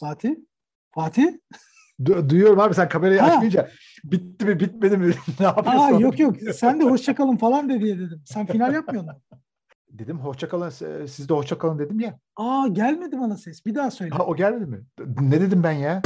Fatih? Fatih? Du- duyuyorum abi sen kamerayı ha. açmayınca bitti mi bitmedi mi ne yapıyorsun? Aa, yok yok sen de hoşçakalın falan de diye dedim. Sen final yapmıyorsun. Dedim hoşçakalın siz de hoşçakalın dedim ya. Aa gelmedi bana ses bir daha söyle. Ha, o gelmedi mi? Ne dedim ben ya?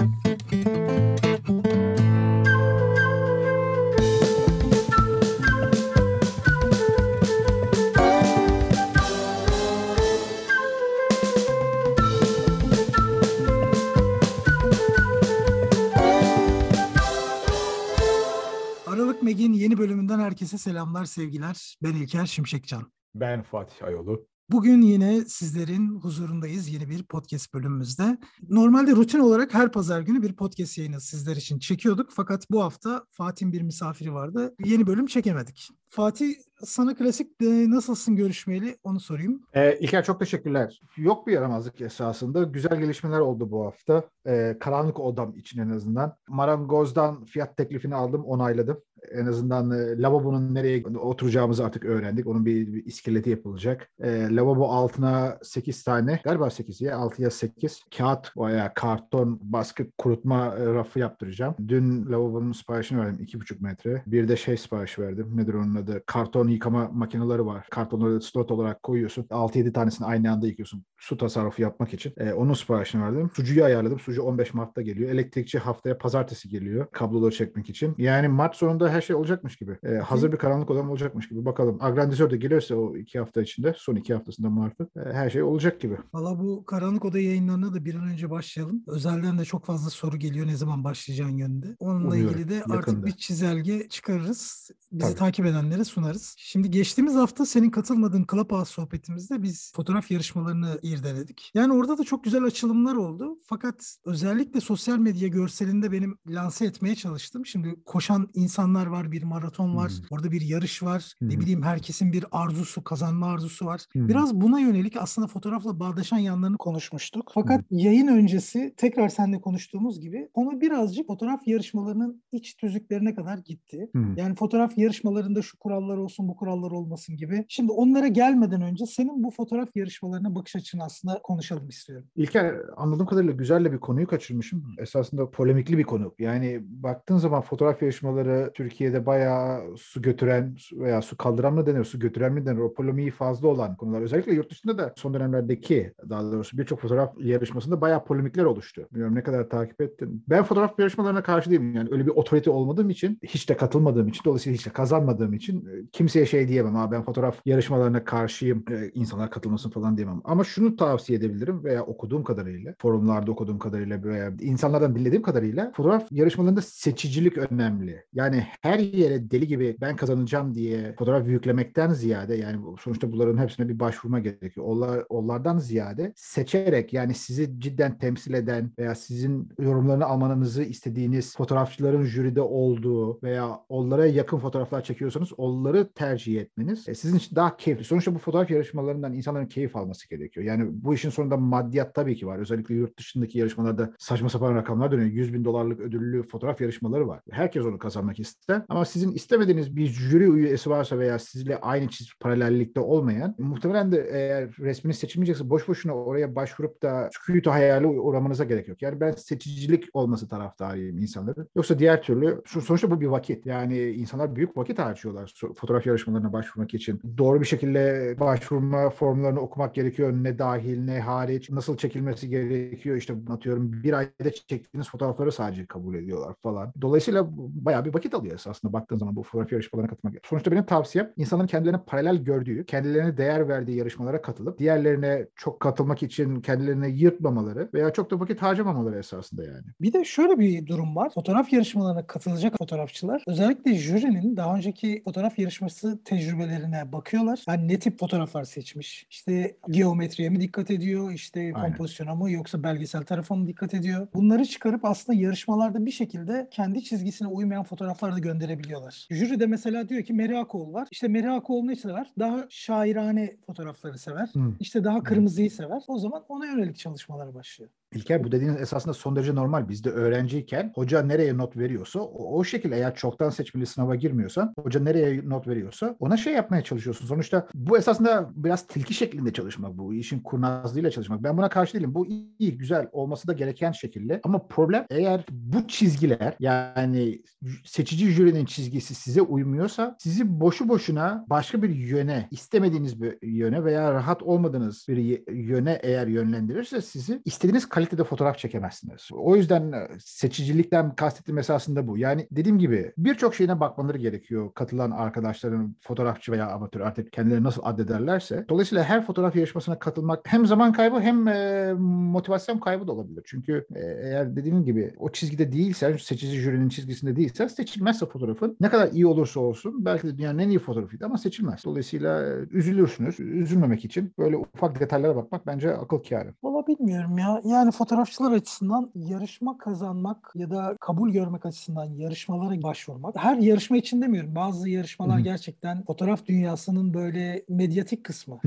Meg'in yeni bölümünden herkese selamlar, sevgiler. Ben İlker Şimşekcan. Ben Fatih Ayolu. Bugün yine sizlerin huzurundayız yeni bir podcast bölümümüzde. Normalde rutin olarak her pazar günü bir podcast yayını sizler için çekiyorduk. Fakat bu hafta Fatih'in bir misafiri vardı. Yeni bölüm çekemedik. Fatih sana klasik de nasılsın görüşmeyeli onu sorayım. Ee, İlker çok teşekkürler. Yok bir yaramazlık esasında. Güzel gelişmeler oldu bu hafta. Ee, karanlık odam için en azından. Marangoz'dan fiyat teklifini aldım, onayladım. En azından e, lavabonun nereye oturacağımızı artık öğrendik. Onun bir, bir iskeleti yapılacak. E, lavabo altına 8 tane, galiba 8 ya 6 ya 8 kağıt veya karton baskı kurutma e, rafı yaptıracağım. Dün lavabonun siparişini verdim 2,5 metre. Bir de şey sipariş verdim. Nedir onun adı? Karton yıkama makineleri var. Kartonları slot olarak koyuyorsun. 6-7 tanesini aynı anda yıkıyorsun. Su tasarrufu yapmak için. E, onun siparişini verdim. Sucuyu ayarladım. Sucu 15 Mart'ta geliyor. Elektrikçi haftaya pazartesi geliyor. Kabloları çekmek için. Yani Mart sonunda her şey olacakmış gibi. E, hazır bir karanlık odam olacakmış gibi. Bakalım. Agrandizör de gelirse o iki hafta içinde, son iki haftasında Mart'ın e, her şey olacak gibi. Valla bu karanlık oda yayınlarına da bir an önce başlayalım. Özelden de çok fazla soru geliyor ne zaman başlayacağın yönünde. Onunla Umuyorum, ilgili de yakında. artık bir çizelge çıkarırız. Bizi Tabii. takip edenlere sunarız. Şimdi geçtiğimiz hafta senin katılmadığın Clubhouse sohbetimizde biz fotoğraf yarışmalarını irdeledik. Yani orada da çok güzel açılımlar oldu. Fakat özellikle sosyal medya görselinde benim lanse etmeye çalıştım. Şimdi koşan insanlar var, bir maraton var, hmm. orada bir yarış var. Hmm. Ne bileyim herkesin bir arzusu, kazanma arzusu var. Hmm. Biraz buna yönelik aslında fotoğrafla bağdaşan yanlarını konuşmuştuk. Fakat hmm. yayın öncesi tekrar seninle konuştuğumuz gibi onu birazcık fotoğraf yarışmalarının iç tüzüklerine kadar gitti. Hmm. Yani fotoğraf yarışmalarında şu kurallar olsun, bu kurallar olmasın gibi. Şimdi onlara gelmeden önce senin bu fotoğraf yarışmalarına bakış açını aslında konuşalım istiyorum. İlker anladığım kadarıyla güzel bir konuyu kaçırmışım. Esasında polemikli bir konu. Yani baktığın zaman fotoğraf yarışmaları Türkiye'de bayağı su götüren veya su kaldıran mı denir, su götüren mi denir? O polemiği fazla olan konular. Özellikle yurt dışında da son dönemlerdeki daha doğrusu birçok fotoğraf yarışmasında bayağı polemikler oluştu. Bilmiyorum ne kadar takip ettin. Ben fotoğraf yarışmalarına karşı değilim. Yani öyle bir otorite olmadığım için, hiç de katılmadığım için, dolayısıyla hiç de kazanmadığım için e, kimseye şey diyemem. Ha ben fotoğraf yarışmalarına karşıyım, e, insanlar katılmasın falan diyemem. Ama şunu tavsiye edebilirim veya okuduğum kadarıyla, forumlarda okuduğum kadarıyla veya insanlardan dinlediğim kadarıyla fotoğraf yarışmalarında seçicilik önemli. Yani her yere deli gibi ben kazanacağım diye fotoğraf yüklemekten ziyade yani sonuçta bunların hepsine bir başvurma gerekiyor. Onlar, onlardan ziyade seçerek yani sizi cidden temsil eden veya sizin yorumlarını almanızı istediğiniz fotoğrafçıların jüride olduğu veya onlara yakın fotoğraflar çekiyorsanız onları tercih etmeniz e, sizin için daha keyifli. Sonuçta bu fotoğraf yarışmalarından insanların keyif alması gerekiyor. Yani bu işin sonunda maddiyat tabii ki var. Özellikle yurt dışındaki yarışmalarda saçma sapan rakamlar dönüyor. 100 bin dolarlık ödüllü fotoğraf yarışmaları var. Herkes onu kazanmak ister. Ama sizin istemediğiniz bir jüri üyesi varsa veya sizle aynı çiz paralellikte olmayan muhtemelen de eğer resmini seçilmeyecekse boş boşuna oraya başvurup da sküyütü hayali uğramanıza gerek yok. Yani ben seçicilik olması taraftarıyım insanların. Yoksa diğer türlü sonuçta bu bir vakit. Yani insanlar büyük vakit harcıyorlar fotoğraf yarışmalarına başvurmak için. Doğru bir şekilde başvurma formlarını okumak gerekiyor. Ne dahil ne hariç nasıl çekilmesi gerekiyor. İşte atıyorum bir ayda çektiğiniz fotoğrafları sadece kabul ediyorlar falan. Dolayısıyla bayağı bir vakit alıyor aslında baktığın zaman bu fotoğraf yarışmalarına katılmak. Sonuçta benim tavsiyem insanların kendilerine paralel gördüğü, kendilerine değer verdiği yarışmalara katılıp diğerlerine çok katılmak için kendilerine yırtmamaları veya çok da vakit harcamamaları esasında yani. Bir de şöyle bir durum var. Fotoğraf yarışmalarına katılacak fotoğrafçılar özellikle jürinin daha önceki fotoğraf yarışması tecrübelerine bakıyorlar. Yani ne tip fotoğraflar seçmiş? İşte geometriye mi dikkat ediyor? İşte kompozisyona mı yoksa belgesel tarafa mı dikkat ediyor? Bunları çıkarıp aslında yarışmalarda bir şekilde kendi çizgisine uymayan fotoğraflar da gönderebiliyorlar. Jüri de mesela diyor ki Meri Akol var. İşte Meri Akol ne sever? Daha şairane fotoğrafları sever. Hmm. İşte daha kırmızıyı sever. O zaman ona yönelik çalışmalara başlıyor. İlker bu dediğiniz esasında son derece normal. Bizde öğrenciyken hoca nereye not veriyorsa o, o şekilde eğer çoktan seçmeli sınava girmiyorsan hoca nereye not veriyorsa ona şey yapmaya çalışıyorsun. Sonuçta bu esasında biraz tilki şeklinde çalışmak bu. işin kurnazlığıyla çalışmak. Ben buna karşı değilim. Bu iyi, güzel olması da gereken şekilde. Ama problem eğer bu çizgiler yani seçici jürinin çizgisi size uymuyorsa sizi boşu boşuna başka bir yöne, istemediğiniz bir yöne veya rahat olmadığınız bir yöne eğer yönlendirirse sizi istediğiniz kalitede fotoğraf çekemezsiniz. O yüzden e, seçicilikten kastettiğim esasında bu. Yani dediğim gibi birçok şeyine bakmaları gerekiyor katılan arkadaşların fotoğrafçı veya amatör artık kendileri nasıl addederlerse. Dolayısıyla her fotoğraf yarışmasına katılmak hem zaman kaybı hem e, motivasyon kaybı da olabilir. Çünkü e, eğer dediğim gibi o çizgide değilse, seçici jürinin çizgisinde değilse seçilmezse fotoğrafın ne kadar iyi olursa olsun belki de dünyanın en iyi fotoğrafıydı ama seçilmez. Dolayısıyla e, üzülürsünüz. Üzülmemek için böyle ufak detaylara bakmak bence akıl kârı. Valla bilmiyorum ya. Yani fotoğrafçılar açısından yarışma kazanmak ya da kabul görmek açısından yarışmalara başvurmak. Her yarışma için demiyorum. Bazı yarışmalar Hı-hı. gerçekten fotoğraf dünyasının böyle medyatik kısmı.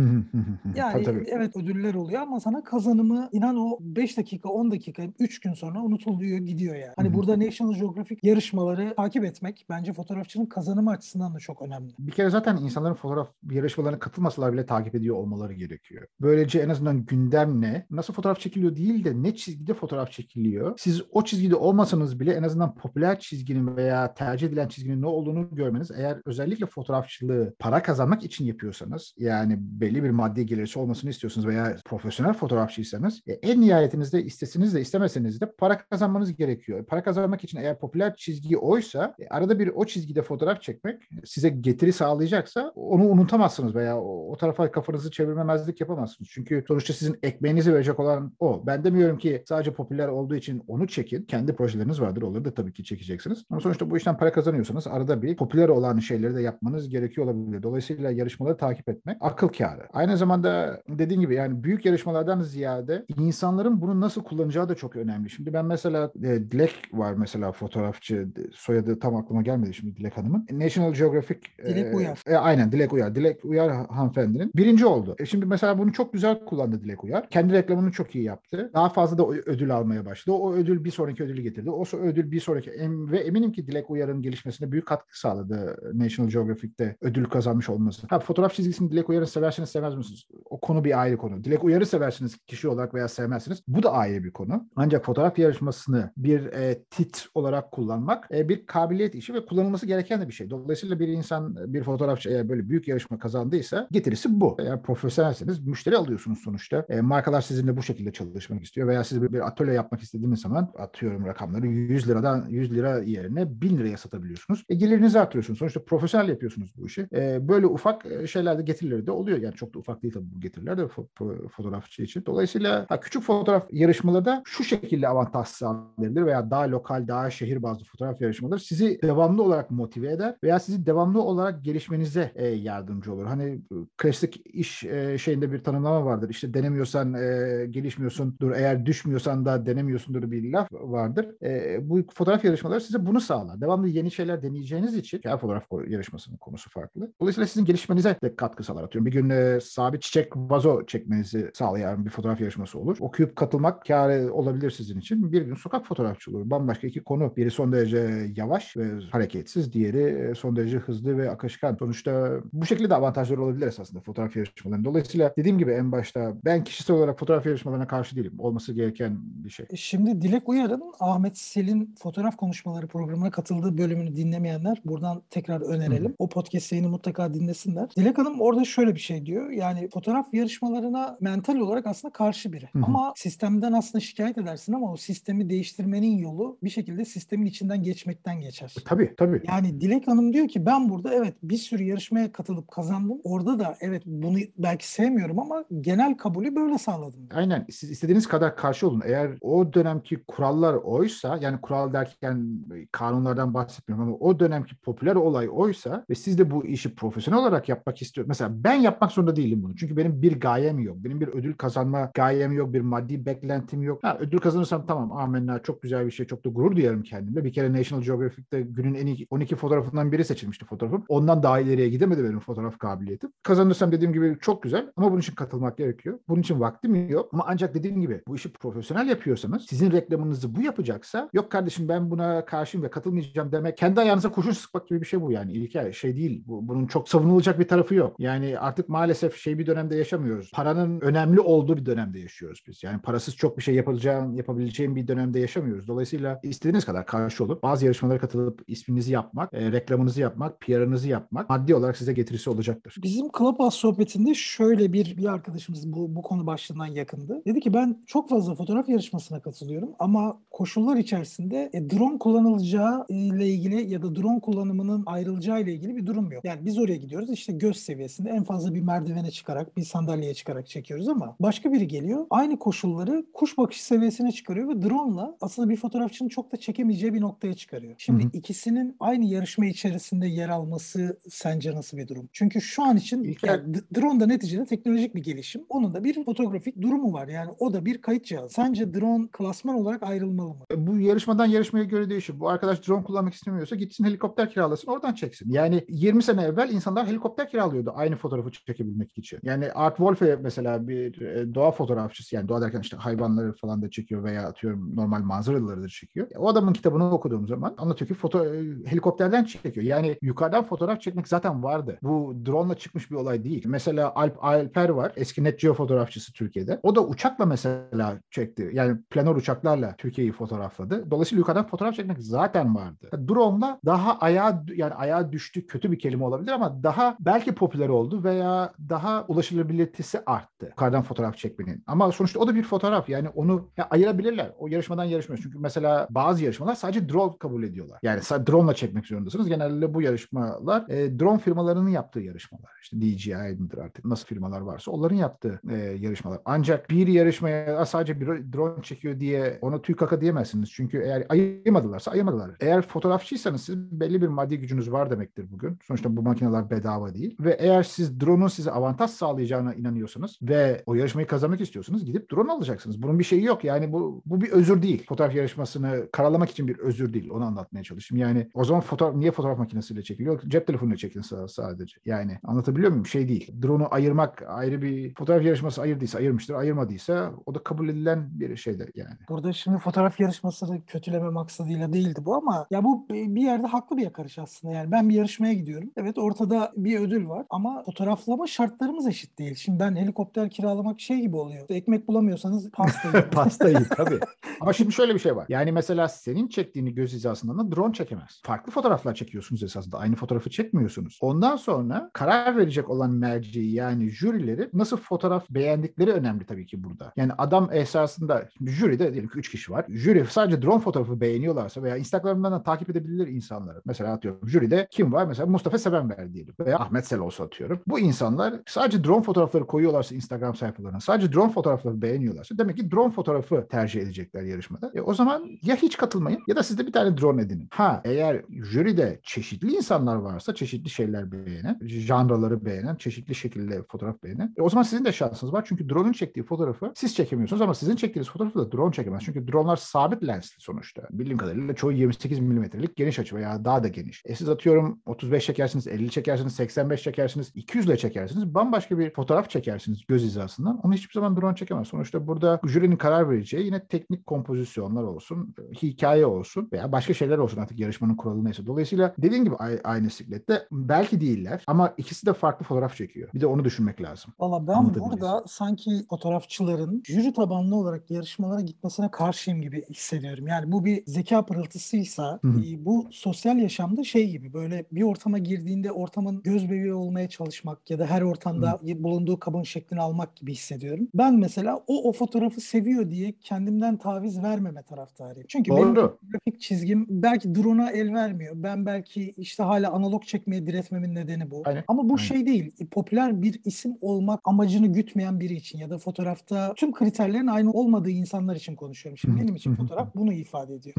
yani tabii, tabii. evet ödüller oluyor ama sana kazanımı inan o 5 dakika 10 dakika 3 gün sonra unutuluyor gidiyor yani. Hani Hı-hı. burada National Geographic yarışmaları takip etmek bence fotoğrafçının kazanımı açısından da çok önemli. Bir kere zaten insanların fotoğraf yarışmalarına katılmasalar bile takip ediyor olmaları gerekiyor. Böylece en azından gündem ne? Nasıl fotoğraf çekiliyor değil de ne çizgide fotoğraf çekiliyor. Siz o çizgide olmasanız bile en azından popüler çizginin veya tercih edilen çizginin ne olduğunu görmeniz eğer özellikle fotoğrafçılığı para kazanmak için yapıyorsanız yani belli bir maddi gelirisi olmasını istiyorsunuz veya profesyonel fotoğrafçıysanız e, en nihayetinizde isteseniz de istemeseniz de para kazanmanız gerekiyor. Para kazanmak için eğer popüler çizgi oysa e, arada bir o çizgide fotoğraf çekmek size getiri sağlayacaksa onu unutamazsınız veya o, o tarafa kafanızı çevirmemezlik yapamazsınız. Çünkü sonuçta sizin ekmeğinizi verecek olan o. Ben demiyorum ki sadece popüler olduğu için onu çekin. Kendi projeleriniz vardır. Onları da tabii ki çekeceksiniz. Ama sonuçta bu işten para kazanıyorsanız arada bir popüler olan şeyleri de yapmanız gerekiyor olabilir. Dolayısıyla yarışmaları takip etmek akıl kârı. Aynı zamanda dediğim gibi yani büyük yarışmalardan ziyade insanların bunu nasıl kullanacağı da çok önemli. Şimdi ben mesela e, Dilek var mesela fotoğrafçı soyadı tam aklıma gelmedi şimdi Dilek Hanım'ın. National Geographic Dilek e, Uyar. E, aynen Dilek Uyar. Dilek Uyar hanımefendinin birinci oldu. E, şimdi mesela bunu çok güzel kullandı Dilek Uyar. Kendi reklamını çok iyi yaptı. Daha fazla da ödül almaya başladı. O ödül bir sonraki ödülü getirdi. O ödül bir sonraki ve eminim ki Dilek Uyar'ın gelişmesine büyük katkı sağladı National Geographic'te ödül kazanmış olması. Ha, fotoğraf çizgisini Dilek Uyar'ı seversiniz sevmez misiniz? O konu bir ayrı konu. Dilek Uyar'ı seversiniz kişi olarak veya sevmezsiniz. Bu da ayrı bir konu. Ancak fotoğraf yarışmasını bir e, tit olarak kullanmak e, bir kabiliyet işi ve kullanılması gereken de bir şey. Dolayısıyla bir insan bir fotoğrafçı eğer böyle büyük yarışma kazandıysa getirisi bu. Eğer profesyonelseniz müşteri alıyorsunuz sonuçta. E, markalar sizinle bu şekilde çalışmak istiyor veya siz bir, atölye yapmak istediğiniz zaman atıyorum rakamları 100 liradan 100 lira yerine 1000 liraya satabiliyorsunuz. E, gelirinizi artırıyorsunuz. Sonuçta profesyonel yapıyorsunuz bu işi. E, böyle ufak e, şeylerde getirileri de oluyor. Yani çok da ufak değil tabii bu getiriler de fo- fotoğrafçı için. Dolayısıyla ha, küçük fotoğraf yarışmaları da şu şekilde avantaj sağlayabilir veya daha lokal, daha şehir bazlı fotoğraf yarışmaları sizi devamlı olarak motive eder veya sizi devamlı olarak gelişmenize e, yardımcı olur. Hani klasik iş e, şeyinde bir tanımlama vardır. İşte denemiyorsan e, gelişmiyorsundur. Eğer düşmüyorsan da denemiyorsundur bir laf vardır. E, bu fotoğraf yarışmaları size bunu sağlar. Devamlı yeni şeyler deneyeceğiniz için her fotoğraf yarışmasının konusu farklı. Dolayısıyla sizin gelişmenize de katkı sağlar. Atıyorum bir gün e, sabit çiçek vazo çekmenizi sağlayan bir fotoğraf yarışması olur. Okuyup katılmak kârı olabilir sizin için. Bir gün sokak fotoğrafçılığı bambaşka iki konu. Biri son derece yavaş ve hareketsiz. Diğeri e, son derece hızlı ve akışkan. Sonuçta bu şekilde de avantajları olabilir esasında fotoğraf yarışmalarının. Dolayısıyla dediğim gibi en başta ben kişisel olarak fotoğraf yarışmalarına karşı değilim. Olması gereken bir şey. E, şimdi Dilek Uyar'ın Ahmet Selin fotoğraf konuşmaları programına katıldığı bölümünü dinlemeyenler buradan tekrar önerelim. Hı. O podcast yayını mutlaka dinlesinler. Dilek Hanım orada şöyle bir şey diyor. Yani fotoğraf yarışmalarına mental olarak aslında karşı biri. Hı. Ama sistemden aslında şikayet edersin ama o sistemi değiştirmenin yolu bir şekilde sistemin içinden geçmekten geçer. E, tabii tabii. Yani Dilek Hanım diyor ki ben burada evet bir sürü yarışmaya katılıp kazandım. Orada da evet bunu belki sevmiyorum ama genel kabulü böyle sağladım. Aynen. Siz istediğiniz kadar karşı olun. Eğer o dönemki kurallar oysa yani kural derken kanunlardan bahsetmiyorum ama o dönemki popüler olay oysa ve siz de bu işi profesyonel olarak yapmak istiyorsunuz. Mesela ben yapmak zorunda değilim bunu. Çünkü benim bir gayem yok. Benim bir ödül kazanma gayem yok. Bir maddi beklentim yok. Ha, ödül kazanırsam tamam amenna çok güzel bir şey. Çok da gurur duyarım kendimle. Bir kere National Geographic'te günün en iyi 12 fotoğrafından biri seçilmişti fotoğrafım. Ondan daha ileriye gidemedi benim fotoğraf kabiliyetim. Kazanırsam dediğim gibi çok güzel ama bunun için katılmak gerekiyor. Bunun için vaktim yok. Ama ancak dediğim gibi bu işi profesyonel yapıyorsanız sizin reklamınızı bu yapacaksa yok kardeşim ben buna karşıyım ve katılmayacağım demek kendi ayağınıza kurşun sıkmak gibi bir şey bu yani. İlker şey değil. Bu, bunun çok savunulacak bir tarafı yok. Yani artık maalesef şey bir dönemde yaşamıyoruz. Paranın önemli olduğu bir dönemde yaşıyoruz biz. Yani parasız çok bir şey yapılacağın, yapabileceğin bir dönemde yaşamıyoruz. Dolayısıyla istediğiniz kadar karşı olup bazı yarışmalara katılıp isminizi yapmak, e, reklamınızı yapmak, PR'ınızı yapmak maddi olarak size getirisi olacaktır. Bizim Clubhouse sohbetinde şöyle bir bir arkadaşımız bu, bu konu başlığından yakındı. Dedi ki ben çok fazla fotoğraf yarışmasına katılıyorum ama koşullar içerisinde e, drone kullanılacağı ile ilgili ya da drone kullanımının ayrılacağı ile ilgili bir durum yok. Yani biz oraya gidiyoruz işte göz seviyesinde en fazla bir merdivene çıkarak bir sandalyeye çıkarak çekiyoruz ama başka biri geliyor aynı koşulları kuş bakışı seviyesine çıkarıyor ve drone'la aslında bir fotoğrafçının çok da çekemeyeceği bir noktaya çıkarıyor. Şimdi hı hı. ikisinin aynı yarışma içerisinde yer alması sence nasıl bir durum? Çünkü şu an için yani drone da neticede teknolojik bir gelişim. Onun da bir fotografik durumu var. Yani o da bir kayıt cihazı. Sence drone klasman olarak ayrılmalı mı? E, bu yarışmadan yarışmaya göre değişir. Bu arkadaş drone kullanmak istemiyorsa gitsin helikopter kiralasın oradan çeksin. Yani 20 sene evvel insanlar helikopter kiralıyordu aynı fotoğrafı çekebilmek için. Yani Art Wolfe mesela bir e, doğa fotoğrafçısı yani doğa derken işte hayvanları falan da çekiyor veya atıyorum normal manzaraları da çekiyor. O adamın kitabını okuduğum zaman anlatıyor ki foto e, helikopterden çekiyor. Yani yukarıdan fotoğraf çekmek zaten vardı. Bu drone çıkmış bir olay değil. Mesela Alp Alper var. Eski Net Geo fotoğrafçısı Türkiye'de. O da uçakla mesela çekti. Yani planör uçaklarla Türkiye'yi fotoğrafladı. Dolayısıyla yukarıdan fotoğraf çekmek zaten vardı. Drone'la daha ayağa yani ayağa düştü kötü bir kelime olabilir ama daha belki popüler oldu veya daha ulaşılabilitesi arttı. Yukarıdan fotoğraf çekmenin. Ama sonuçta o da bir fotoğraf. Yani onu ya ayırabilirler. O yarışmadan yarışmıyor. Çünkü mesela bazı yarışmalar sadece drone kabul ediyorlar. Yani drone ile çekmek zorundasınız. Genelde bu yarışmalar e, drone firmalarının yaptığı yarışmalar. İşte DJI midir artık nasıl firmalar varsa onların yaptığı e, yarışmalar. Ancak bir yarışmaya sadece bir drone çekiyor diye ona tüy kaka diyemezsiniz. Çünkü eğer ayırmadılarsa ayırmadılar. Eğer fotoğrafçıysanız siz belli bir maddi gücünüz var demektir bugün. Sonuçta bu makineler bedava değil. Ve eğer siz drone'un size avantaj sağlayacağına inanıyorsanız ve o yarışmayı kazanmak istiyorsanız gidip drone alacaksınız. Bunun bir şeyi yok. Yani bu bu bir özür değil. Fotoğraf yarışmasını karalamak için bir özür değil. Onu anlatmaya çalıştım. Yani o zaman fotoğraf niye fotoğraf makinesiyle çekiliyor? Cep telefonuyla çekin sadece. Yani anlatabiliyor muyum? Şey değil. Drone'u ayırmak ayrı bir fotoğraf yarışması ayırdıysa ayırmıştır. Ayırmadıysa o da kabul edilen bir şeydir yani. Burada şimdi fotoğraf yarışmasını kötüleme maksadıyla değildi bu ama ya bu bir yerde haklı bir yakarış aslında. Yani ben bir yarışmaya gidiyorum. Evet ortada bir ödül var ama fotoğraflama şartlarımız eşit değil. Şimdi ben helikopter kiralamak şey gibi oluyor. Ekmek bulamıyorsanız pasta yiyin. pasta yiyin tabii. Ama şimdi şöyle bir şey var. Yani mesela senin çektiğini göz hizasından da drone çekemez. Farklı fotoğraflar çekiyorsunuz esasında. Aynı fotoğrafı çekmiyorsunuz. Ondan sonra karar verecek olan merci yani jürileri nasıl fotoğraf beğendikleri önemli tabii ki burada. Yani adam esasında jüride diyelim ki 3 kişi var. Jüri sadece drone fotoğrafı beğeniyorlarsa veya Instagram'dan da takip edebilir insanları. Mesela atıyorum jüride kim var? Mesela Mustafa Sevenver diyelim veya Ahmet Sel atıyorum. Bu insanlar sadece drone fotoğrafları koyuyorlarsa Instagram sayfalarına sadece drone fotoğrafları beğeniyorlarsa demek ki drone fotoğrafı tercih edecekler yarışmada. E, o zaman ya hiç katılmayın ya da siz de bir tane drone edinin. Ha eğer jüride çeşitli insanlar varsa çeşitli şeyler beğenen, janraları beğenen, çeşitli şekilde fotoğraf beğenen. E, o zaman sizin de şansınız var. Çünkü drone'un çektiği fotoğrafı siz çekemiyorsunuz ama sizin çektiğiniz fotoğrafı da drone çekemez. Çünkü dronelar sabit lensli sonuçta. Bildiğim kadarıyla çoğu 28 milimetrelik geniş açı veya daha da geniş. E siz atıyorum 35 çekersiniz, 50 çekersiniz, 85 çekersiniz, 200 ile çekersiniz. Bambaşka bir fotoğraf çekersiniz göz hizasından. Onu hiçbir zaman drone çekemez. Sonuçta burada jürinin karar vereceği yine teknik kompozisyonlar olsun, hikaye olsun veya başka şeyler olsun artık yarışmanın kuralı neyse. Dolayısıyla dediğim gibi aynı siklette belki değiller ama ikisi de farklı fotoğraf çekiyor. Bir de onu düşünmek lazım. Valla ben burada sanki fotoğrafçıların jüri tabanlı olarak yarışmalara gitmesine karşıyım gibi hissediyorum. Yani bu bir zeka pırıltısıysa e, bu sosyal yaşamda şey gibi böyle bir ortama girdiğinde ortamın göz bebeği olmaya çalışmak ya da her ortamda Hı. bulunduğu kabın şeklini almak gibi hissediyorum. Ben mesela o o fotoğrafı seviyor diye kendimden taviz vermeme taraftarıyım. Çünkü Doğru. benim grafik çizgim belki drone'a el vermiyor. Ben belki işte hala analog çekmeye diretmemin nedeni bu. Aynen. Ama bu Aynen. şey değil. Popüler bir isim olmak amacını gütmeyen biri için ya da fotoğrafta tüm kriterlerin aynı olmadığı insanlar için konuşuyorum. Şimdi benim için fotoğraf bunu ifade ediyor.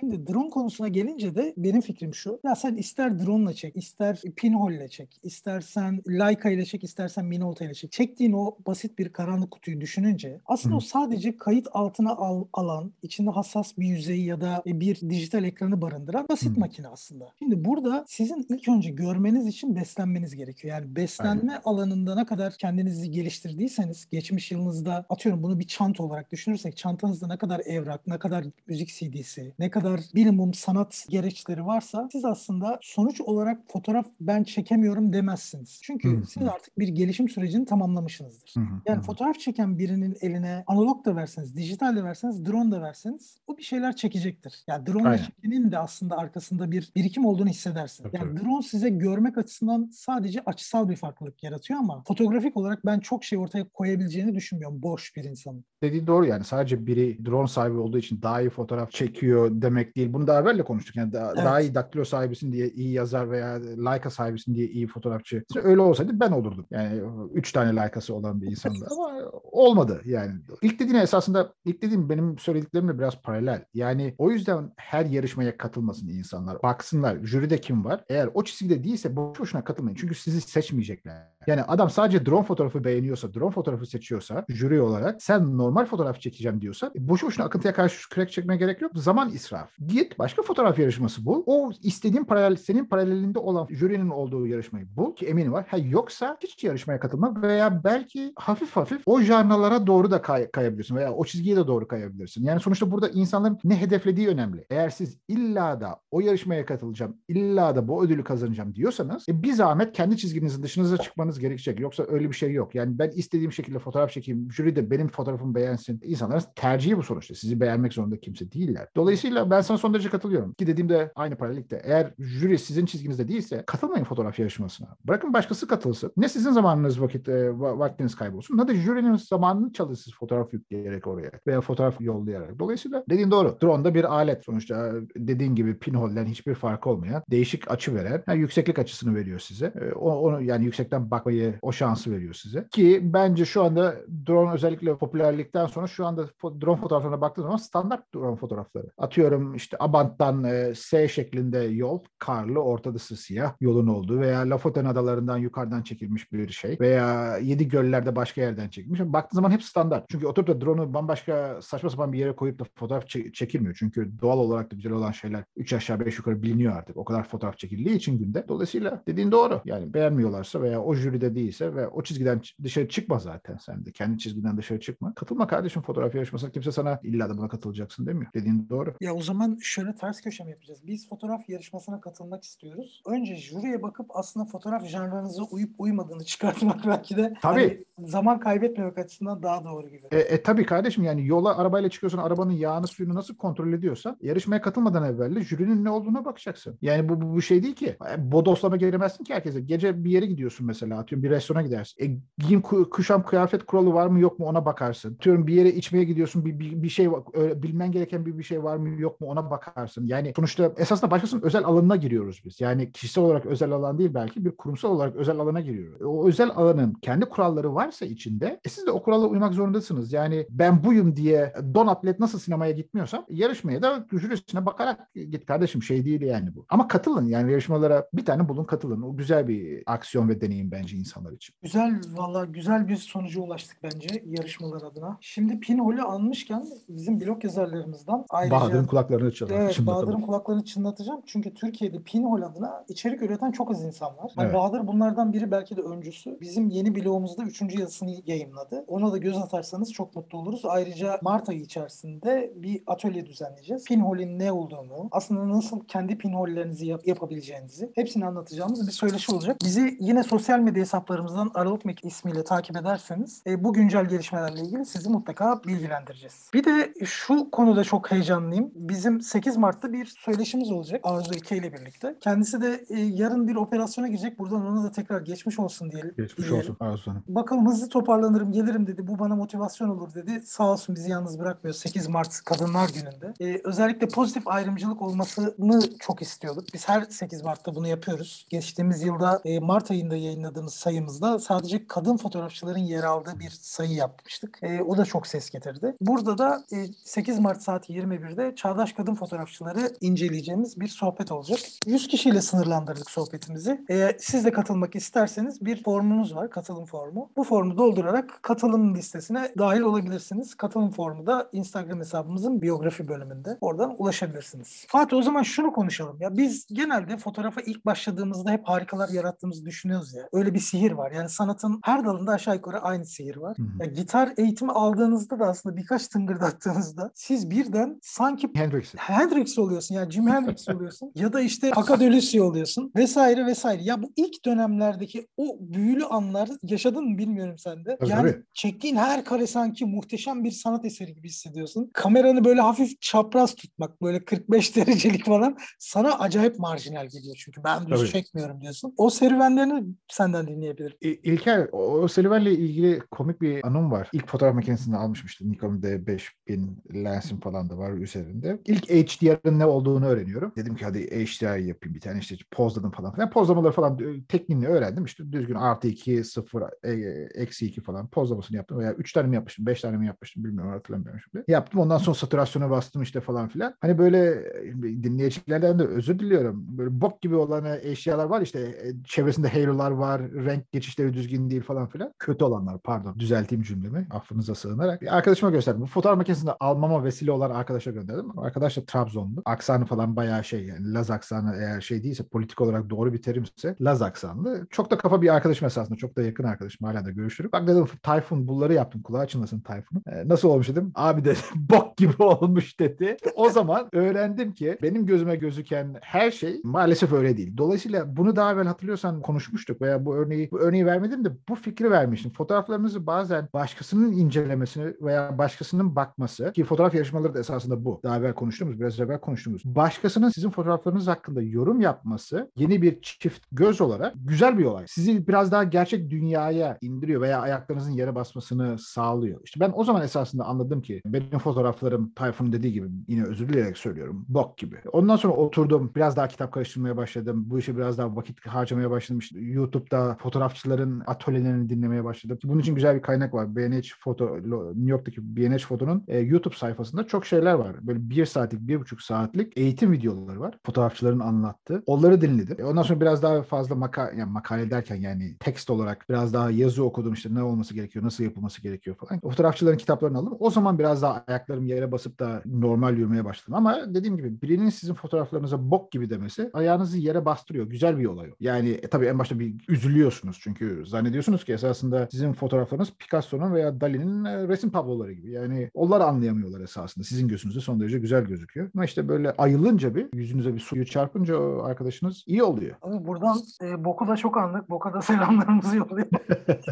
Şimdi drone konusuna gelince de benim fikrim şu. Ya sen ister drone ile çek, ister pinhole ile çek, istersen Leica ile çek, istersen Minolta ile çek. Çektiğin o basit bir karanlık kutuyu düşününce aslında o sadece kayıt altına al, alan, içinde hassas bir yüzeyi ya da bir dijital ekranı barındıran basit makine aslında. Şimdi burada sizin ilk önce görmeniz için beslenmeniz gerekiyor. Yani beslenme Aynen. alanında ne kadar kendinizi geliştirdiyseniz geçmiş yılınızda atıyorum bunu bir çanta olarak düşünürsek çantanızda ne kadar evrak, ne kadar müzik CD'si, ne kadar minimum sanat gereçleri varsa siz aslında sonuç olarak fotoğraf ben çekemiyorum demezsiniz. Çünkü Hı-hı. siz artık bir gelişim sürecini tamamlamışsınızdır. Hı-hı. Yani Hı-hı. fotoğraf çeken birinin eline analog da verseniz, dijital de verseniz, drone da verseniz o bir şeyler çekecektir. Yani drone çekenin de aslında arkasında bir birikim olduğunu hissedersin. Tabii, yani drone size görmek açısından sadece açısal bir farklılık yaratıyor ama fotoğrafik olarak ben çok şey ortaya koyabileceğini düşünmüyorum boş bir insanın. Dediği doğru yani sadece biri drone sahibi olduğu için daha iyi fotoğraf çekiyor demek değil. Bunu daha evvel konuştuk. Yani daha, evet. daha iyi daktilo sahibisin diye iyi yazar veya Leica sahibisin diye iyi fotoğrafçı. Öyle olsaydı ben olurdum. Yani üç tane Leica'sı olan bir insandı. Ama olmadı yani. İlk dediğine esasında ilk dediğim benim söylediklerimle biraz paralel. Yani o yüzden her yarışmaya katılmasın insanlar. Baksınlar jüride kim var. Eğer o çizgide değilse boş boşuna katılmayın. Çünkü sizi seçmeyecekler. Yani adam sadece drone fotoğrafı beğeniyorsa, drone fotoğrafı seçiyorsa jüri olarak sen normal fotoğraf çekeceğim diyorsa e, boşu boşuna akıntıya karşı kürek çekmeye gerek yok. Zaman israf. Git başka fotoğraf yarışması bul. O istediğin paralel, senin paralelinde olan jürinin olduğu yarışmayı bul ki eminim var. Ha yoksa hiç yarışmaya katılma veya belki hafif hafif o janralara doğru da kay- kayabilirsin veya o çizgiye de doğru kayabilirsin. Yani sonuçta burada insanların ne hedeflediği önemli. Eğer siz illa da o yarışmaya katılacağım, illa da bu ödülü kazanacağım diyorsanız e, bir zahmet kendi çizginizin dışınıza çıkmanız gerekecek. Yoksa öyle bir şey yok. Yani ben istediğim şekilde fotoğraf çekeyim, jüri de benim fotoğrafımı beğensin. İnsanların tercihi bu sonuçta. Sizi beğenmek zorunda kimse değiller. Dolayısıyla ben sana son derece katılıyorum. Ki dediğimde aynı paralellikte. Eğer jüri sizin çizginizde değilse katılmayın fotoğraf yarışmasına. Bırakın başkası katılsın. Ne sizin zamanınız vakit e, vaktiniz kaybolsun ne de jürinin zamanını çalışsın fotoğraf yükleyerek oraya veya fotoğraf yollayarak. Dolayısıyla dediğin doğru. Drone da bir alet. Sonuçta dediğin gibi pinholden hiçbir farkı olmayan değişik açı veren yani yükseklik açısını veriyor size. E, onu yani yüksekten bakmayı o şansı veriyor size. Ki bence şu anda drone özellikle popülerlikten sonra şu anda drone fotoğraflarına baktığım zaman standart drone fotoğrafları. Atıyorum işte Abant'tan e, S şeklinde yol, karlı, ortadası siyah yolun olduğu veya Lofoten adalarından yukarıdan çekilmiş bir şey veya Yedi Göller'de başka yerden çekilmiş. Baktığın zaman hep standart. Çünkü oturup da drone'u bambaşka saçma sapan bir yere koyup da fotoğraf çekilmiyor. Çünkü doğal olarak da güzel olan şeyler 3 aşağı 5 yukarı biliniyor artık. O kadar fotoğraf çekildiği için günde. Dolayısıyla dediğin doğru. Yani beğenmiyorlarsa veya o jüride değilse ve o çizgiden dışarı çıkma zaten sen de. Kendi çizgiden dışarı çıkma. Katılma kardeşim fotoğraf yarışmasına. Kimse sana illa da buna katılacaksın demiyor. Dediğin doğru. Ya o zaman şöyle ters köşe mi yapacağız? Biz fotoğraf yarışmasına katılmak istiyoruz. Önce jüriye bakıp aslında fotoğraf janrınıza uyup uymadığını çıkartmak belki de tabii. Hani zaman kaybetmemek açısından daha doğru gibi. E, e tabii kardeşim yani yola arabayla çıkıyorsun arabanın yağını suyunu nasıl kontrol ediyorsan yarışmaya katılmadan evvel jürinin ne olduğuna bakacaksın. Yani bu, bu, bu şey değil ki. E, bodoslama giremezsin ki herkese. Gece bir yere gidiyorsun mesela atıyorum bir restorana gidersin. E, giyim kuşam kıyafet kuralı var mı yok mu ona bakarsın. Atıyorum bir yere içmeye gidiyorsun bir, bir, bir şey bilmen gereken bir, bir şey var mı yok mu ona bakarsın. Yani sonuçta esasında başkasının özel alanına giriyoruz biz. Yani kişisel olarak özel alan değil belki bir kurumsal olarak özel alana giriyoruz. O özel alanın kendi kuralları varsa içinde e siz de o kurala uymak zorundasınız. Yani ben buyum diye don atlet nasıl sinemaya gitmiyorsam yarışmaya da jürisine bakarak git kardeşim şey değil yani bu. Ama katılın yani yarışmalara bir tane bulun katılın. O güzel bir aksiyon ve deneyim bence insanlar için. Güzel valla güzel bir sonuca ulaştık bence yarışmalar adına. Şimdi Pinhol'ü almışken bizim blog yazarlarımızdan ayrıca... Bahadır'ın kulaklarını çınlatacağım. Evet Bahadır'ın kulaklarını çınlatacağım. Çünkü Türkiye'de Pinhol adına içerik üreten çok az insan var. Evet. Bahadır bunlardan biri belki de öncüsü. Bizim yeni blogumuzda üçüncü yazısını yayınladı. Ona da göz atarsanız çok mutlu oluruz. Ayrıca Mart ayı içerisinde bir atölye düzenleyeceğiz. Pinhol'in ne olduğunu, aslında nasıl kendi pinhollerinizi yap- yapabileceğinizi hepsini anlatacağımız bir söyleşi olacak. Bizi yine sosyal medya hesaplarımızdan Aralık Mek ismiyle takip ederseniz e, bu güncel gelişmelerle ilgili sizi mutlaka bilgilendireceğiz. Bir de şu konuda çok heyecanlıyım. Bizim 8 Mart'ta bir söyleşimiz olacak Arzu İlke ile birlikte. Kendisi de e, yarın bir operasyona girecek. Buradan ona da tekrar geçmiş olsun diyelim. Geçmiş diyelim. olsun Arzu Hanım. Bakalım hızlı toparlanırım gelirim dedi. Bu bana motivasyon olur dedi. Sağ olsun bizi yalnız bırakmıyor 8 Mart Kadınlar Günü'nde. Ee, özellikle pozitif ayrımcılık olmasını çok istiyorduk. Biz her 8 Mart'ta bunu yapıyoruz. Geçtiğimiz yılda e, Mart ayında yayınladığımız sayımızda sadece kadın fotoğrafçıların yer aldığı bir sayı yapmıştık. E, o da çok ses getirdi. Burada da e, 8 Mart saat 21'de Çağdaş Kadın Fotoğrafçıları inceleyeceğimiz bir sohbet olacak. 100 kişiyle sınırlandırdık sohbetimizi. E, siz de katılmak isterseniz bir formumuz var. Katılım formu. Bu formu doldurarak katılım listesine dahil olabilirsiniz. Katılım formu da Instagram hesabımızın biyografi bölümünde. Oradan ulaşabilirsiniz. Fatih o zaman şunu konuşalım. Ya biz genelde fotoğrafa ilk başladığımızda hep harikalar yarattığımızı düşünüyoruz ya. Öyle bir sihir var. Yani sanatın her dalında aşağı yukarı aynı sihir var. Ya, gitar eğitimi aldığınızda da aslında birkaç tıngırdattığınızda siz birden sanki Hendrix, Hendrix oluyorsun. Yani Jim Hendrix oluyorsun. ya da işte Paka Delussy oluyorsun. Vesaire vesaire. Ya bu ilk dönemlerdeki o büyülü anlar yaşadın mı bilmiyorum sen de. yani tabii. çektiğin her kare sanki muhteşem bir sanat eseri gibi hissediyorsun. Kameranı böyle hafif çapraz tutmak böyle 45 derecelik falan sana acayip marjinal geliyor çünkü ben düz tabii. çekmiyorum diyorsun. O serüvenlerini senden dinleyebilirim. İlker o serüvenle ilgili komik bir anım var. İlk fotoğraf makinesini almışım işte Nikon D5000 lensim falan da var üzerinde. İlk HDR'ın ne olduğunu öğreniyorum. Dedim ki hadi HDR yapayım bir tane işte pozladım falan filan. Pozlamaları falan e, tekniğini öğrendim. İşte düzgün artı 2, 0, e, eksi 2 falan pozlamasını yaptım. Veya 3 tane mi yapmıştım, 5 tane mi yapmıştım bilmiyorum hatırlamıyorum şimdi. Yaptım ondan sonra satürasyona bastım işte falan filan. Hani böyle e, dinleyicilerden de özür diliyorum. Böyle bok gibi olan eşyalar var işte çevresinde halo'lar var, renk geçişleri düzgün değil falan filan. Kötü olanlar pardon düzelteyim cümlemi affınıza sığınarak. Bir arkadaşıma gösterdim. Bu fotoğraf makinesini almama vesile olan arkadaşa gönderdim. Arkadaş da Trabzonlu. Aksanı falan bayağı şey yani Laz aksanı eğer şey değilse politik olarak doğru bir terimse Laz aksanlı. Çok da kafa bir arkadaşım esasında. Çok da yakın arkadaşım. Hala da görüşürüm. Bak dedim Tayfun bunları yaptım. Kulağı açılmasın Tayfun'un. Ee, nasıl olmuş dedim. Abi dedim bok gibi olmuş dedi. O zaman öğrendim ki benim gözüme gözüken her şey maalesef öyle değil. Dolayısıyla bunu daha evvel hatırlıyorsan konuşmuştuk veya bu örneği bu örneği vermedim de bu fikri vermiştim. Fotoğraflarınızı bazen başkasının incelemesini veya başkasının bakması ki fotoğraf yarışmaları da esasında bu. Daha evvel konuştuğumuz, biraz evvel konuştuğumuz. Başkasının sizin fotoğraflarınız hakkında yorum yapması yeni bir çift göz olarak güzel bir olay. Sizi biraz daha gerçek dünyaya indiriyor veya ayaklarınızın yere basmasını sağlıyor. İşte ben o zaman esasında anladım ki benim fotoğraflarım Tayfun'un dediği gibi yine özür dileyerek söylüyorum. Bok gibi. Ondan sonra oturdum. Biraz daha kitap karıştırmaya başladım. Bu işe biraz daha vakit harcamaya başladım. İşte YouTube'da fotoğrafçıların atölyelerini dinlemeye başladım. Bunun için güzel bir kaynak var. B&H Foto, New York'taki B&H Foto'nun e, YouTube sayfasında çok şeyler var. Böyle bir saatlik, bir buçuk saatlik eğitim videoları var. Fotoğrafçıların anlattığı. Onları dinledim. E, ondan sonra biraz daha fazla maka yani makale derken yani tekst olarak biraz daha yazı okudum işte ne olması gerekiyor, nasıl yapılması gerekiyor falan. Fotoğrafçıların kitaplarını aldım. O zaman biraz daha ayaklarım yere basıp da normal yürümeye başladım. Ama dediğim gibi birinin sizin fotoğraflarınıza bok gibi demesi ayağınızı yere bastırıyor. Güzel bir olay o. Yani e, tabii en başta bir üzülüyorsunuz çünkü zannediyorsunuz ki esasında sizin fotoğraflarınız Picasso'nun veya Dali'nin e, resim tabloları gibi. Yani onlar anlayamıyorlar esasında. Sizin gözünüzde son derece güzel gözüküyor. Ama işte böyle ayılınca bir yüzünüze bir suyu çarpınca o arkadaşınız iyi oluyor. Abi buradan e, Boku da çok anlık. Boka da selamlarımızı yolluyor.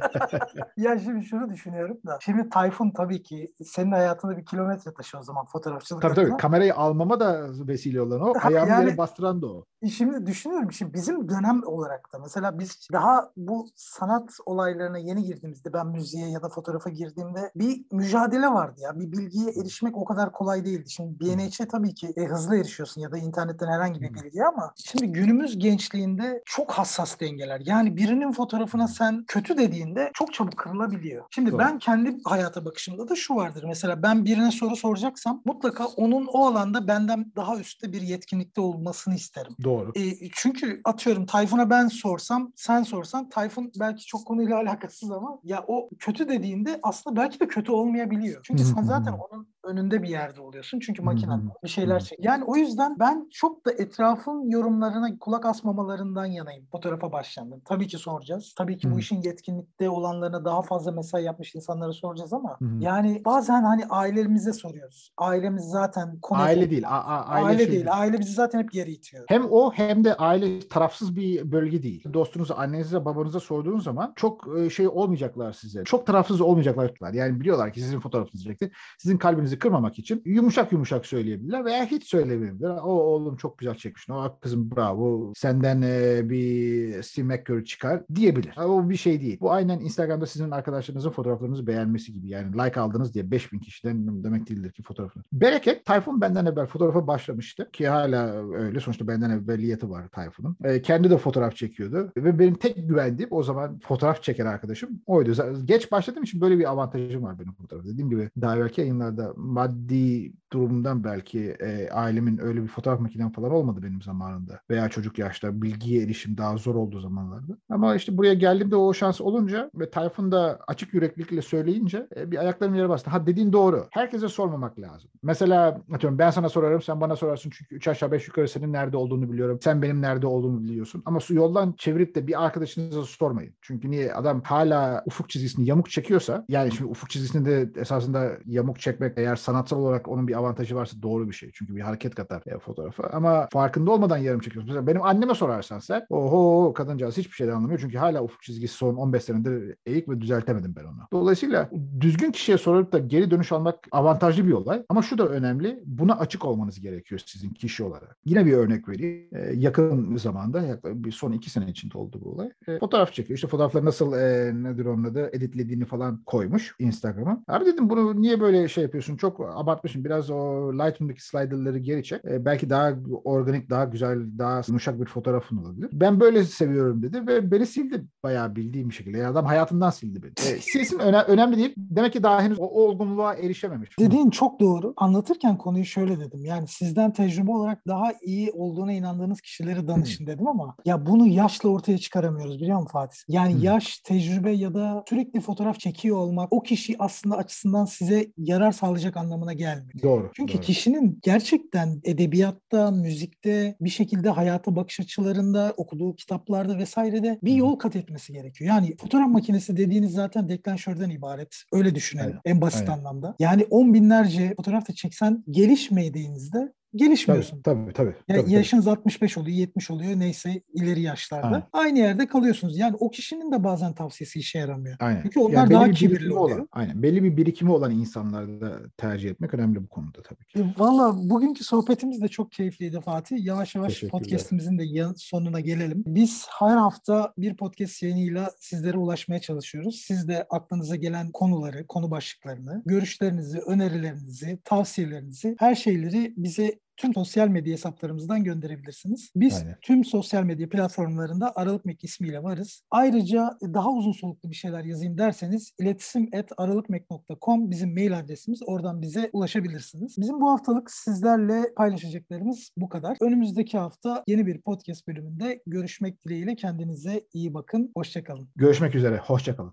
ya şimdi şunu düşünüyorum da. Şimdi Tayfun tabii ki senin hayatında bir kilometre taşı o zaman fotoğrafçılık Tabii adına. tabii. Kamerayı almama da vesile olan o. Ayağımı yani, yere bastıran da o. Şimdi düşünüyorum. Şimdi bizim dönem olarak da mesela biz daha bu sanat olaylarına yeni girdiğimizde ben müziğe ya da fotoğrafa girdiğimde bir mücadele vardı ya. Bir bilgiye erişmek o kadar kolay değildi. Şimdi BNH'e tabii ki e, hızlı erişiyorsun ya da internetten herhangi bir bilgi ama şimdi günümüz gençliğinde çok hassas dengeler. Yani birinin fotoğrafına sen kötü dediğinde çok çabuk kırılabiliyor. Şimdi Doğru. ben kendi hayata bakışımda da şu vardır. Mesela ben birine soru soracaksam mutlaka onun o alanda benden daha üstte bir yetkinlikte olmasını isterim. Doğru. E, çünkü atıyorum Tayfun'a ben sorsam, sen sorsan Tayfun belki çok konuyla alakasız ama ya o kötü dediğinde aslında belki de kötü olmayabiliyor. Çünkü sen zaten onun önünde bir yerde oluyorsun. Çünkü makinen bir şeyler çek. Yani o yüzden ben çok da etrafın yorumlarına kulak asmamalarından yanayım fotoğrafa başlandım. Tabii ki soracağız. Tabii ki bu işin yetkinlikte olanlarına daha fazla mesai yapmış insanlara soracağız ama yani bazen hani ailelerimize soruyoruz. Ailemiz zaten konu aile değil. A- a- aile, aile şey değil. Aile bizi zaten hep geri itiyor. Hem o hem de aile tarafsız bir bölge değil. Dostunuza, annenize, babanıza sorduğunuz zaman çok şey olmayacaklar size. Çok tarafsız olmayacaklar. Yani biliyorlar ki sizin fotoğrafınız çekti. Sizin kalbinizi kırmamak için yumuşak yumuşak söyleyebilirler veya hiç söylemeyebilirler. O oğlum çok güzel çekmiş. O kızım bravo. Senden e, bir Steve McCurry çıkar diyebilir. O bir şey değil. Bu aynen Instagram'da sizin arkadaşlarınızın fotoğraflarınızı beğenmesi gibi. Yani like aldınız diye 5000 kişiden demek değildir ki fotoğrafını. Bereket Tayfun benden evvel fotoğrafa başlamıştı ki hala öyle. Sonuçta benden evveliyeti var Tayfun'un. E, kendi de fotoğraf çekiyordu ve benim tek güvendiğim o zaman fotoğraf çeken arkadaşım oydu. Geç başladığım için böyle bir avantajım var benim fotoğraf. Dediğim gibi daha belki yayınlarda maddi durumdan belki e, ailemin öyle bir fotoğraf makinem falan olmadı benim zamanında. Veya çocuk yaşta bilgiye erişim daha zor olduğu zamanlarda. Ama işte buraya geldiğimde o şans olunca ve Tayfun da açık yüreklilikle söyleyince e, bir ayaklarım yere bastı. Ha dediğin doğru. Herkese sormamak lazım. Mesela atıyorum ben sana sorarım sen bana sorarsın çünkü 3 aşağı 5 yukarı senin nerede olduğunu biliyorum. Sen benim nerede olduğumu biliyorsun. Ama su yoldan çevirip de bir arkadaşınıza sormayın. Çünkü niye adam hala ufuk çizgisini yamuk çekiyorsa yani şimdi ufuk çizgisini de esasında yamuk çekmek eğer sanatsal olarak onun bir avantajı varsa doğru bir şey. Çünkü bir hareket katar e, fotoğrafa. Ama farkında olmadan yarım çekiyorsun. Mesela benim anneme sorarsan sen oho kadıncağız hiçbir şeyden anlamıyor. Çünkü hala ufuk çizgisi son 15 senedir eğik ve düzeltemedim ben onu. Dolayısıyla düzgün kişiye sorup da geri dönüş almak avantajlı bir olay. Ama şu da önemli. Buna açık olmanız gerekiyor sizin kişi olarak. Yine bir örnek vereyim. E, yakın zamanda yaklaşık bir son iki sene içinde oldu bu olay. E, fotoğraf çekiyor. İşte fotoğrafları nasıl e, nedir onun adı editlediğini falan koymuş Instagram'a. Abi dedim bunu niye böyle şey yapıyorsun? Çok abartmışım. Biraz o Lightroom'daki slider'ları geri çek. E, belki daha organik, daha güzel, daha yumuşak bir fotoğrafın olabilir. Ben böyle seviyorum dedi ve beni sildi bayağı bildiğim bir şekilde. Yani adam hayatından sildi beni. E, silsin öne, önemli değil. Demek ki daha henüz o, o olgunluğa erişememiş. Dediğin çok doğru. Anlatırken konuyu şöyle dedim. Yani sizden tecrübe olarak daha iyi olduğuna inandığınız kişilere danışın dedim ama ya bunu yaşla ortaya çıkaramıyoruz biliyor musun Fatih? Yani hmm. yaş, tecrübe ya da sürekli fotoğraf çekiyor olmak o kişi aslında açısından size yarar sağlayacak anlamına gelmiyor. Doğru. Çünkü doğru. kişinin gerçekten edebiyatta, müzikte, bir şekilde hayata bakış açılarında, okuduğu kitaplarda vesairede bir yol kat etmesi gerekiyor. Yani fotoğraf makinesi dediğiniz zaten deklanşörden ibaret. Öyle düşünelim Aynen. en basit Aynen. anlamda. Yani on binlerce fotoğraf da çeksen gelişmediğinizde gelişmiyorsun. Tabii tabii. tabii, yani tabii yaşınız 65 oluyor, 70 oluyor neyse ileri yaşlarda. Aynen. Aynı yerde kalıyorsunuz. Yani o kişinin de bazen tavsiyesi işe yaramıyor. Aynen. Çünkü onlar yani daha kibirli oluyor. Olan, aynen. Belli bir birikimi olan insanları da tercih etmek önemli bu konuda tabii ki. E, Valla bugünkü sohbetimiz de çok keyifliydi Fatih. Yavaş yavaş podcastimizin de sonuna gelelim. Biz her hafta bir podcast yayınıyla sizlere ulaşmaya çalışıyoruz. Siz de aklınıza gelen konuları, konu başlıklarını, görüşlerinizi, önerilerinizi, tavsiyelerinizi her şeyleri bize tüm sosyal medya hesaplarımızdan gönderebilirsiniz. Biz Aynen. tüm sosyal medya platformlarında Aralık Mek ismiyle varız. Ayrıca daha uzun soluklu bir şeyler yazayım derseniz iletişim et aralıkmek.com bizim mail adresimiz. Oradan bize ulaşabilirsiniz. Bizim bu haftalık sizlerle paylaşacaklarımız bu kadar. Önümüzdeki hafta yeni bir podcast bölümünde görüşmek dileğiyle kendinize iyi bakın. Hoşçakalın. Görüşmek üzere. Hoşçakalın.